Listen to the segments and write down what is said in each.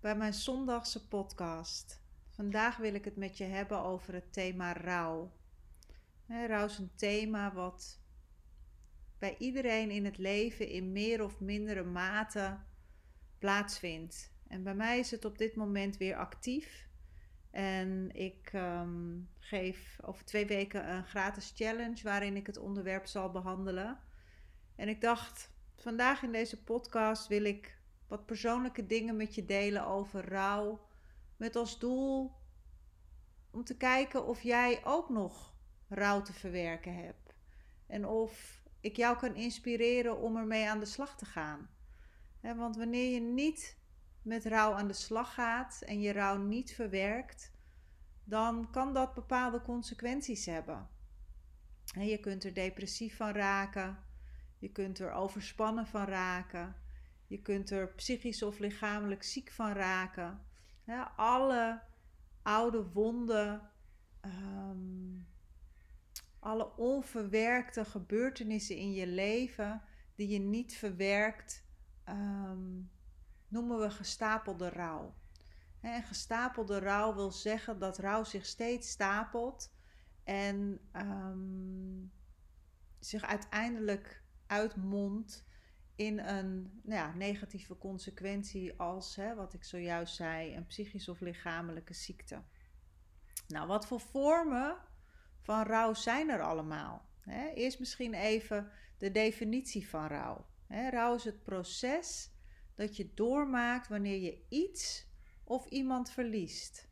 bij mijn zondagse podcast. Vandaag wil ik het met je hebben over het thema rouw. rouw is een thema wat bij iedereen in het leven in meer of mindere mate plaatsvindt. En bij mij is het op dit moment weer actief. En ik ehm, geef over twee weken een gratis challenge waarin ik het onderwerp zal behandelen. En ik dacht, vandaag in deze podcast wil ik wat persoonlijke dingen met je delen over rouw. Met als doel om te kijken of jij ook nog rouw te verwerken hebt. En of ik jou kan inspireren om ermee aan de slag te gaan. want wanneer je niet met rouw aan de slag gaat en je rouw niet verwerkt, dan kan dat bepaalde consequenties hebben. je kunt er depressief van raken, je kunt er overspannen van raken, je kunt er psychisch of lichamelijk ziek van raken. alle oude wonden, ehm, alle onverwerkte gebeurtenissen in je leven die je niet verwerkt, ehm, noemen we gestapelde rouw. En gestapelde rouw wil zeggen dat rouw zich steeds stapelt en ehm, zich uiteindelijk uitmondt in een nou ja, negatieve consequentie als, hè, wat ik zojuist zei, een psychische of lichamelijke ziekte. Nou, wat voor vormen van rouw zijn er allemaal? Eerst misschien even de definitie van rouw. Rouw is het proces dat je doormaakt wanneer je iets of iemand verliest.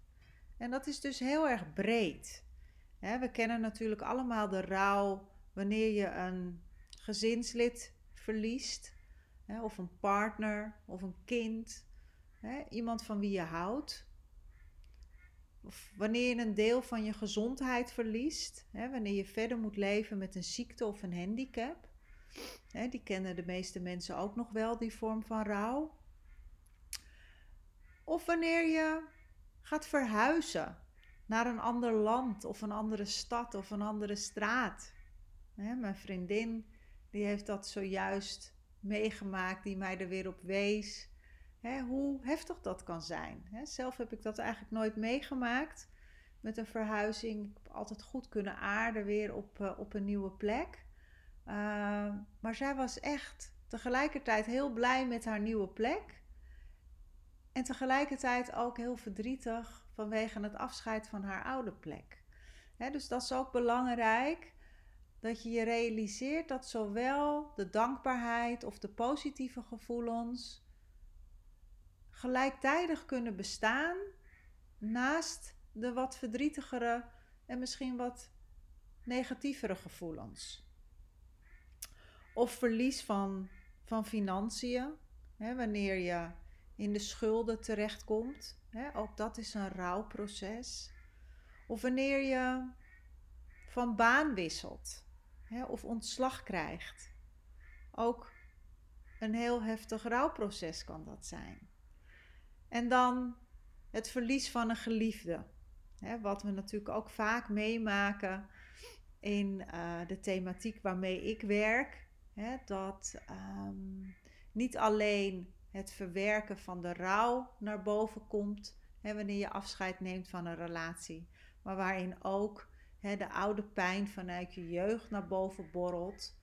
En dat is dus heel erg breed. We kennen natuurlijk allemaal de rouw wanneer je een gezinslid verliest hè, of een partner of een kind, hè, iemand van wie je houdt. Of wanneer je een deel van je gezondheid verliest, hè, wanneer je verder moet leven met een ziekte of een handicap. Die kennen de meeste mensen ook nog wel, die vorm van rouw. Of wanneer je gaat verhuizen naar een ander land of een andere stad of een andere straat. mijn vriendin die heeft dat zojuist meegemaakt die mij er weer op wees. Hè, hoe heftig dat kan zijn. Hè, zelf heb ik dat eigenlijk nooit meegemaakt met een verhuizing. Ik heb altijd goed kunnen aarden weer op, uh, op een nieuwe plek. Uh, maar zij was echt tegelijkertijd heel blij met haar nieuwe plek. En tegelijkertijd ook heel verdrietig vanwege het afscheid van haar oude plek. Dus dat is ook belangrijk dat je je realiseert dat zowel de dankbaarheid of de positieve gevoelens gelijktijdig kunnen bestaan naast de wat verdrietigere en misschien wat negatievere gevoelens. Of verlies van, van financiën, hè, wanneer je in de schulden terechtkomt. Hè, ook dat is een rouwproces. Of wanneer je van baan wisselt hè, of ontslag krijgt. Ook een heel heftig rouwproces kan dat zijn. En dan het verlies van een geliefde. Hè, wat we natuurlijk ook vaak meemaken in uh, de thematiek waarmee ik werk. Hè, dat um, niet alleen het verwerken van de rouw naar boven komt hè, wanneer je afscheid neemt van een relatie, maar waarin ook de oude pijn vanuit je jeugd naar boven borrelt.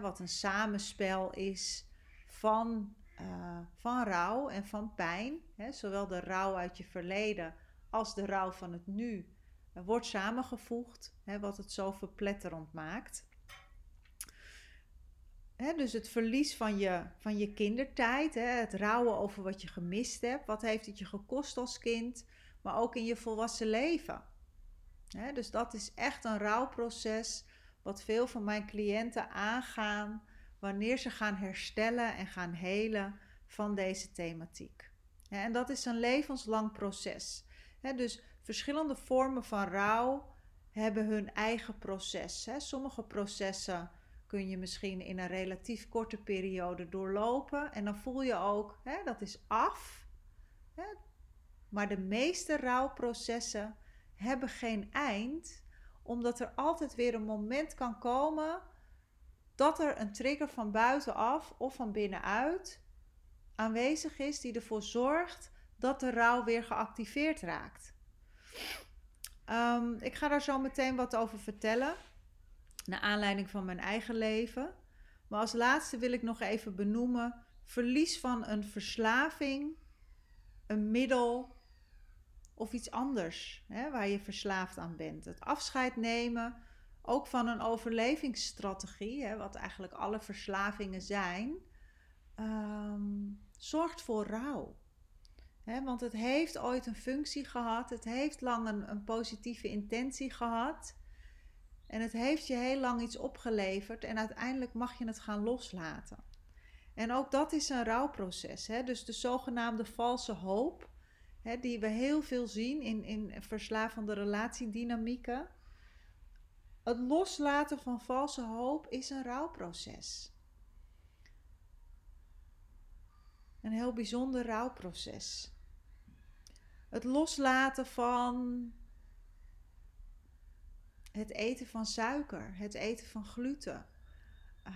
wat een samenspel is van, uh, van rouw en van pijn. zowel de rouw uit je verleden als de rouw van het nu uh, wordt samengevoegd, wat het zo verpletterend maakt. dus het verlies van je, van je kindertijd, het rouwen over wat je gemist hebt. Wat heeft het je gekost als kind, maar ook in je volwassen leven dus dat is echt een rouwproces wat veel van mijn cliënten aangaan wanneer ze gaan herstellen en gaan helen van deze thematiek. En dat is een levenslang proces. Dus verschillende vormen van rouw hebben hun eigen proces. Sommige processen kun je misschien in een relatief korte periode doorlopen. En dan voel je ook, dat is af. Maar de meeste rouwprocessen hebben geen eind, omdat er altijd weer een moment kan komen dat er een trigger van buitenaf of van binnenuit aanwezig is die ervoor zorgt dat de rouw weer geactiveerd raakt. Ehm, ik ga daar zo meteen wat over vertellen, naar aanleiding van mijn eigen leven. Maar als laatste wil ik nog even benoemen: verlies van een verslaving, een middel of iets anders hè, waar je verslaafd aan bent. Het afscheid nemen, ook van een overlevingsstrategie, hè, wat eigenlijk alle verslavingen zijn, ehm, zorgt voor rouw. Want het heeft ooit een functie gehad, het heeft lang een, een positieve intentie gehad. En het heeft je heel lang iets opgeleverd en uiteindelijk mag je het gaan loslaten. En ook dat is een rouwproces. Dus de zogenaamde valse hoop hè, die we heel veel zien in, in verslavende relatiedynamieken. Het loslaten van valse hoop is een rouwproces. Een heel bijzonder rouwproces. Het loslaten van het eten van suiker, het eten van gluten. Uh,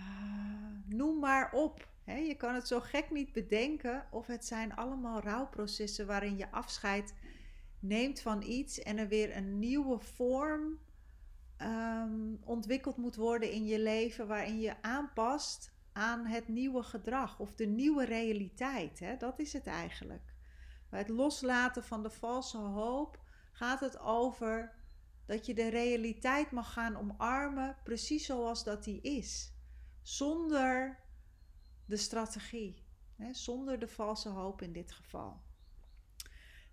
noem maar op je kan het zo gek niet bedenken of het zijn allemaal rouwprocessen waarin je afscheid neemt van iets en er weer een nieuwe vorm ehm, ontwikkeld moet worden in je leven waarin je aanpast aan het nieuwe gedrag of de nieuwe realiteit. Dat is het eigenlijk. Bij het loslaten van de valse hoop gaat het over dat je de realiteit mag gaan omarmen precies zoals dat die is. Zonder de strategie, hè, zonder de valse hoop in dit geval.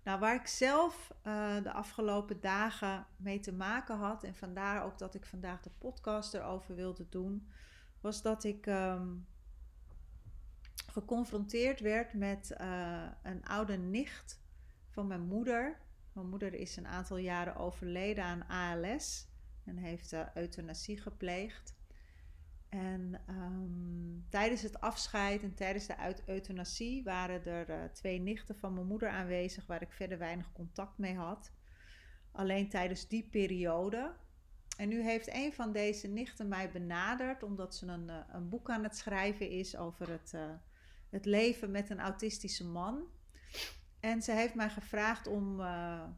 Nou, waar ik zelf uh, de afgelopen dagen mee te maken had, en vandaar ook dat ik vandaag de podcast erover wilde doen, was dat ik um, geconfronteerd werd met uh, een oude nicht van mijn moeder. Mijn moeder is een aantal jaren overleden aan ALS en heeft uh, euthanasie gepleegd. En um, tijdens het afscheid en tijdens de euthanasie waren er uh, twee nichten van mijn moeder aanwezig waar ik verder weinig contact mee had. Alleen tijdens die periode. En nu heeft een van deze nichten mij benaderd omdat ze een, uh, een boek aan het schrijven is over het, uh, het leven met een autistische man. En ze heeft mij gevraagd om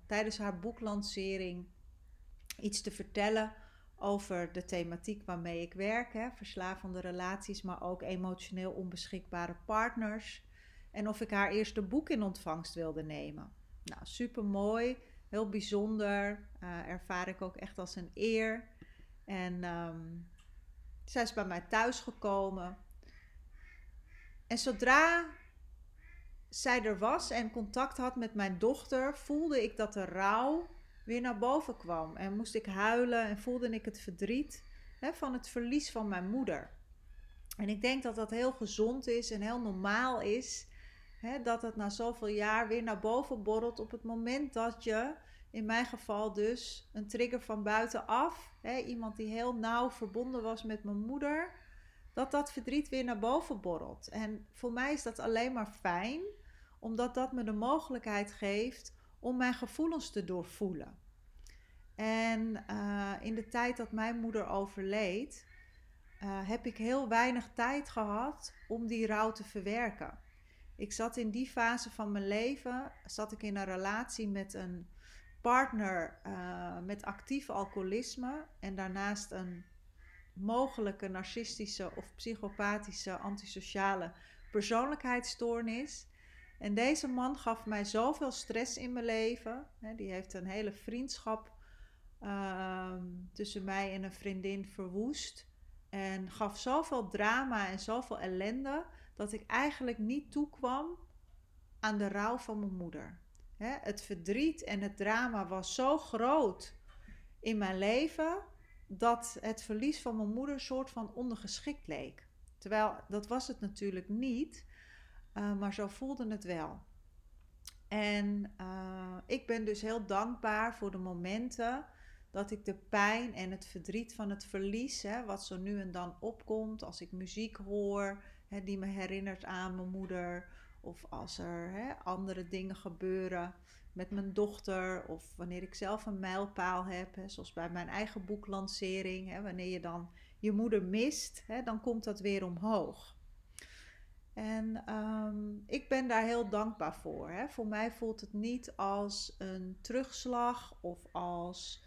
tijdens haar boeklancering iets te vertellen over de thematiek waarmee ik werk. Hè, verslavende relaties, maar ook emotioneel onbeschikbare partners. En of ik haar eerste boek in ontvangst wilde nemen. Nou, super mooi, heel bijzonder. Uh, ervaar ik ook echt als een eer. En um, zij is bij mij thuis gekomen. En zodra zij er was en contact had met mijn dochter, voelde ik dat de rouw weer naar boven kwam. En moest ik huilen en voelde ik het verdriet hè, van het verlies van mijn moeder. En ik denk dat dat heel gezond is en heel normaal is. Hè, dat het na zoveel jaar weer naar boven borrelt op het moment dat je, in mijn geval dus, een trigger van buitenaf, hè, iemand die heel nauw verbonden was met mijn moeder, dat dat verdriet weer naar boven borrelt. En voor mij is dat alleen maar fijn, omdat dat me de mogelijkheid geeft om mijn gevoelens te doorvoelen. En uh, in de tijd dat mijn moeder overleed, uh, heb ik heel weinig tijd gehad om die rouw te verwerken. Ik zat in die fase van mijn leven, zat ik in een relatie met een partner uh, met actief alcoholisme en daarnaast een mogelijke narcistische of psychopathische antisociale persoonlijkheidsstoornis. En deze man gaf mij zoveel stress in mijn leven. Die heeft een hele vriendschap uh, tussen mij en een vriendin verwoest. En gaf zoveel drama en zoveel ellende dat ik eigenlijk niet toekwam aan de rouw van mijn moeder. het verdriet en het drama was zo groot in mijn leven dat het verlies van mijn moeder een soort van ondergeschikt leek. Terwijl dat was het natuurlijk niet. Uh, maar zo voelde het wel. En uh, ik ben dus heel dankbaar voor de momenten dat ik de pijn en het verdriet van het verlies, hè, wat zo nu en dan opkomt, als ik muziek hoor hè, die me herinnert aan mijn moeder, of als er hè, andere dingen gebeuren met mijn dochter, of wanneer ik zelf een mijlpaal heb, hè, zoals bij mijn eigen boeklancering, hè, wanneer je dan je moeder mist, hè, dan komt dat weer omhoog. En um, ik ben daar heel dankbaar voor. Hè. Voor mij voelt het niet als een terugslag of als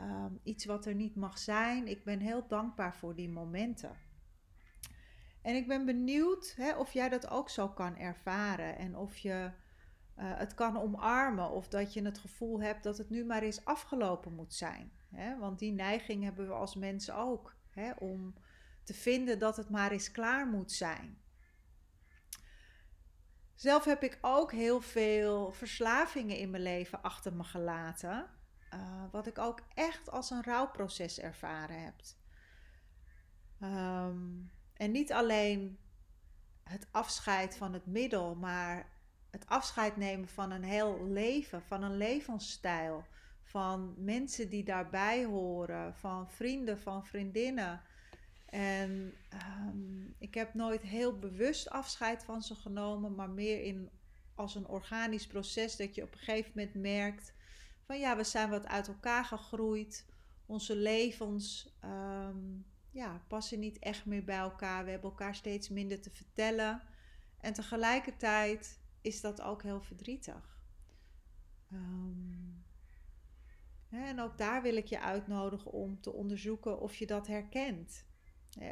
um, iets wat er niet mag zijn. Ik ben heel dankbaar voor die momenten. En ik ben benieuwd hè, of jij dat ook zo kan ervaren en of je uh, het kan omarmen of dat je het gevoel hebt dat het nu maar eens afgelopen moet zijn. Hè? Want die neiging hebben we als mensen ook hè, om te vinden dat het maar eens klaar moet zijn. Zelf heb ik ook heel veel verslavingen in mijn leven achter me gelaten. Uh, wat ik ook echt als een rouwproces ervaren heb. Um, en niet alleen het afscheid van het middel, maar het afscheid nemen van een heel leven, van een levensstijl, van mensen die daarbij horen, van vrienden, van vriendinnen. En um, ik heb nooit heel bewust afscheid van ze genomen, maar meer in, als een organisch proces dat je op een gegeven moment merkt van ja, we zijn wat uit elkaar gegroeid. Onze levens um, ja, passen niet echt meer bij elkaar. We hebben elkaar steeds minder te vertellen. En tegelijkertijd is dat ook heel verdrietig. Um, en ook daar wil ik je uitnodigen om te onderzoeken of je dat herkent.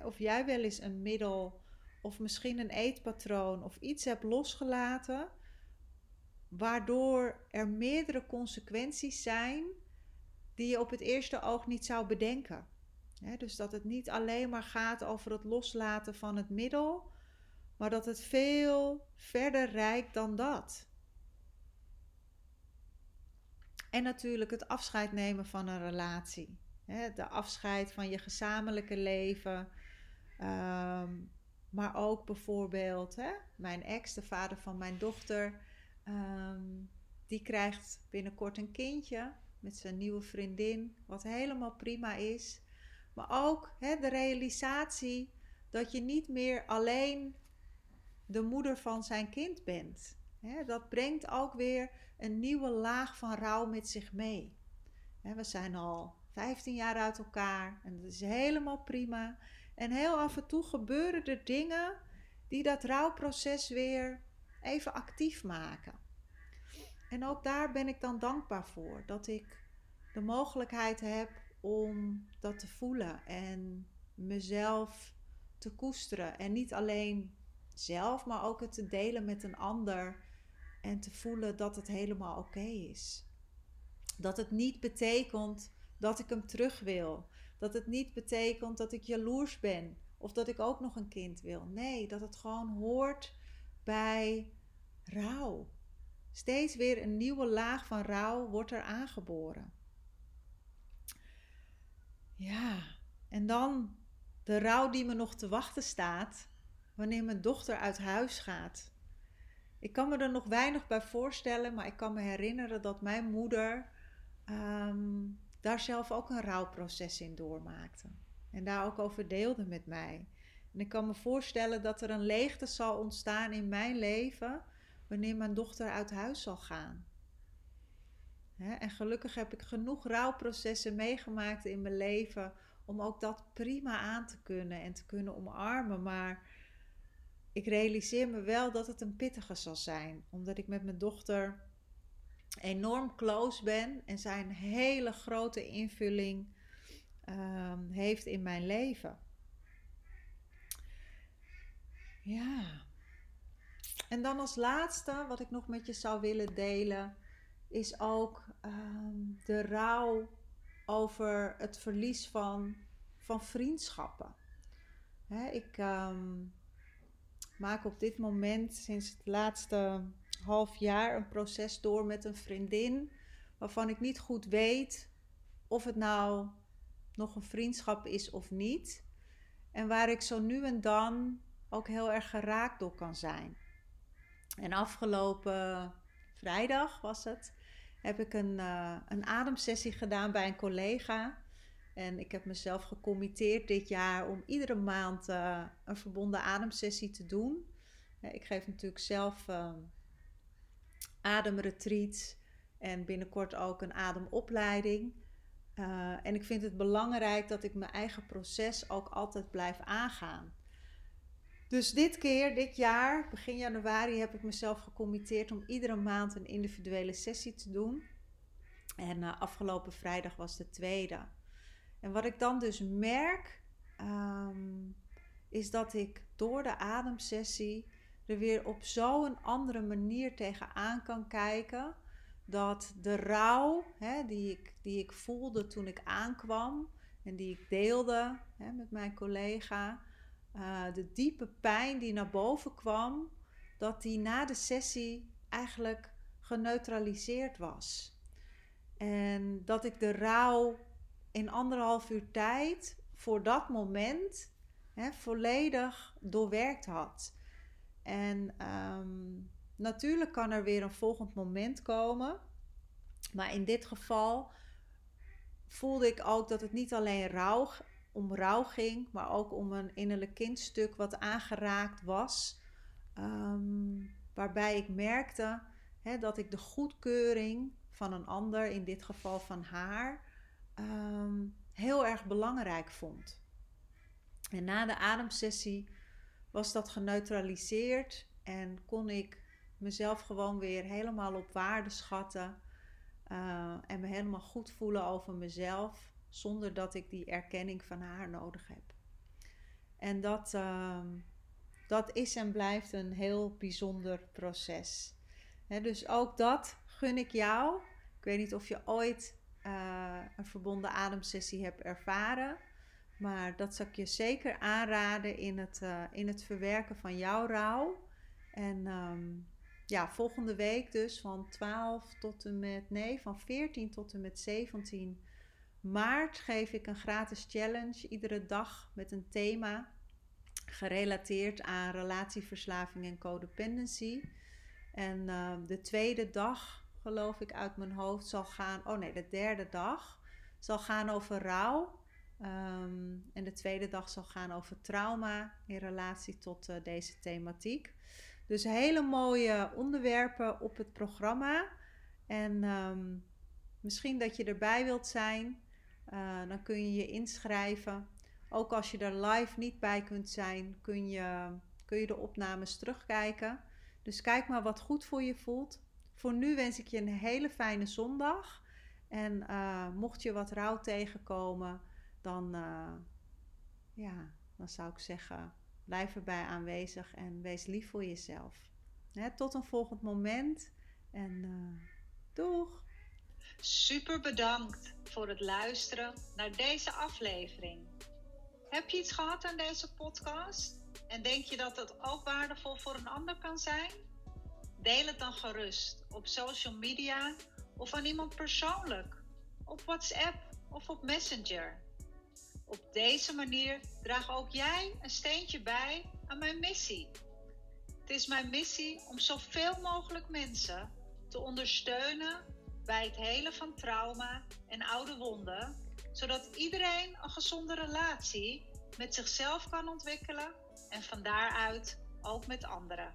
Of jij wel eens een middel of misschien een eetpatroon of iets hebt losgelaten, waardoor er meerdere consequenties zijn die je op het eerste oog niet zou bedenken dus dat het niet alleen maar gaat over het loslaten van het middel, maar dat het veel verder reikt dan dat. En natuurlijk het afscheid nemen van een relatie. De afscheid van je gezamenlijke leven. Ehm, maar ook bijvoorbeeld mijn ex, de vader van mijn dochter. Ehm, die krijgt binnenkort een kindje met zijn nieuwe vriendin. Wat helemaal prima is. Maar ook hè, de realisatie dat je niet meer alleen de moeder van zijn kind bent. Hè, dat brengt ook weer een nieuwe laag van rouw met zich mee. Hè, we zijn al 15 jaar uit elkaar en dat is helemaal prima. En heel af en toe gebeuren er dingen die dat rouwproces weer even actief maken. En ook daar ben ik dan dankbaar voor dat ik de mogelijkheid heb om dat te voelen en mezelf te koesteren. En niet alleen zelf, maar ook het te delen met een ander en te voelen dat het helemaal oké is. Dat het niet betekent dat ik hem terug wil. Dat het niet betekent dat ik jaloers ben of dat ik ook nog een kind wil. Nee, dat het gewoon hoort bij rouw. Steeds weer een nieuwe laag van rouw wordt er aangeboren. Ja, en dan de rouw die me nog te wachten staat wanneer mijn dochter uit huis gaat. Ik kan me er nog weinig bij voorstellen, maar ik kan me herinneren dat mijn moeder ehm, daar zelf ook een rouwproces in doormaakte. En daar ook over deelde met mij. En ik kan me voorstellen dat er een leegte zal ontstaan in mijn leven wanneer mijn dochter uit huis zal gaan. En gelukkig heb ik genoeg rouwprocessen meegemaakt in mijn leven om ook dat prima aan te kunnen en te kunnen omarmen. Maar ik realiseer me wel dat het een pittige zal zijn, omdat ik met mijn dochter enorm close ben en zij een hele grote invulling um, heeft in mijn leven. Ja. En dan als laatste, wat ik nog met je zou willen delen, is ook um, de rouw over het verlies van, van vriendschappen. Ik um, maak op dit moment sinds het laatste half jaar een proces door met een vriendin waarvan ik niet goed weet of het nou nog een vriendschap is of niet. En waar ik zo nu en dan ook heel erg geraakt door kan zijn. En afgelopen vrijdag was het, heb ik een, uh, een ademsessie gedaan bij een collega. En ik heb mezelf gecommitteerd dit jaar om iedere maand uh, een verbonden ademsessie te doen. ik geef natuurlijk zelf uh, ademretreats en binnenkort ook een ademopleiding. Uh, en ik vind het belangrijk dat ik mijn eigen proces ook altijd blijf aangaan. Dus dit keer, dit jaar, begin januari, heb ik mezelf gecommitteerd om iedere maand een individuele sessie te doen. En uh, afgelopen vrijdag was de tweede. En wat ik dan dus merk, um, is dat ik door de ademsessie er weer op zo'n andere manier tegenaan kan kijken. Dat de rouw hè, die, ik, die ik voelde toen ik aankwam en die ik deelde hè, met mijn collega, uh, de diepe pijn die naar boven kwam, dat die na de sessie eigenlijk geneutraliseerd was. En dat ik de rouw in anderhalf uur tijd voor dat moment hè, volledig doorwerkt had. En um, natuurlijk kan er weer een volgend moment komen. Maar in dit geval voelde ik ook dat het niet alleen rouw, om rouw ging, maar ook om een innerlijk kindstuk wat aangeraakt was. Um, waarbij ik merkte hè, dat ik de goedkeuring van een ander, in dit geval van haar, um, heel erg belangrijk vond. En na de ademsessie was dat geneutraliseerd en kon ik mezelf gewoon weer helemaal op waarde schatten uh, en me helemaal goed voelen over mezelf, zonder dat ik die erkenning van haar nodig heb. En dat, uh, dat is en blijft een heel bijzonder proces. dus ook dat gun ik jou. Ik weet niet of je ooit uh, een verbonden ademsessie hebt ervaren. Maar dat zou ik je zeker aanraden in het, uh, in het verwerken van jouw rouw. En um, ja, volgende week dus van 12 tot en met, nee, van 14 tot en met 17 maart geef ik een gratis challenge. Iedere dag met een thema gerelateerd aan relatieverslaving en codependency. En uh, de tweede dag geloof ik, uit mijn hoofd zal gaan. Oh nee, de derde dag zal gaan over rouw. Um, en de tweede dag zal gaan over trauma in relatie tot uh, deze thematiek. Dus hele mooie onderwerpen op het programma. En um, misschien dat je erbij wilt zijn, uh, dan kun je je inschrijven. Ook als je er live niet bij kunt zijn, kun je, kun je de opnames terugkijken. Dus kijk maar wat goed voor je voelt. Voor nu wens ik je een hele fijne zondag. En uh, mocht je wat rouw tegenkomen, dan, uh, ja, dan zou ik zeggen, blijf erbij aanwezig en wees lief voor jezelf. Hè, tot een volgend moment en uh, doeg! Super bedankt voor het luisteren naar deze aflevering. Heb je iets gehad aan deze podcast? En denk je dat het ook waardevol voor een ander kan zijn? Deel het dan gerust op social media of aan iemand persoonlijk, op WhatsApp of op Messenger. Op deze manier draag ook jij een steentje bij aan mijn missie. Het is mijn missie om zoveel mogelijk mensen te ondersteunen bij het helen van trauma en oude wonden, zodat iedereen een gezonde relatie met zichzelf kan ontwikkelen en van daaruit ook met anderen.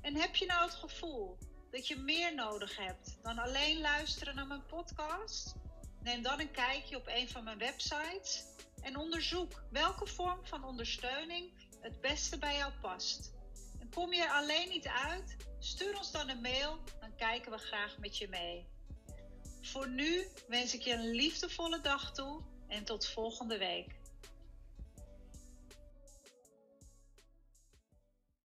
En heb je nou het gevoel dat je meer nodig hebt dan alleen luisteren naar mijn podcast? Neem dan een kijkje op een van mijn websites en onderzoek welke vorm van ondersteuning het beste bij jou past. En kom je er alleen niet uit? Stuur ons dan een mail, dan kijken we graag met je mee. Voor nu wens ik je een liefdevolle dag toe en tot volgende week.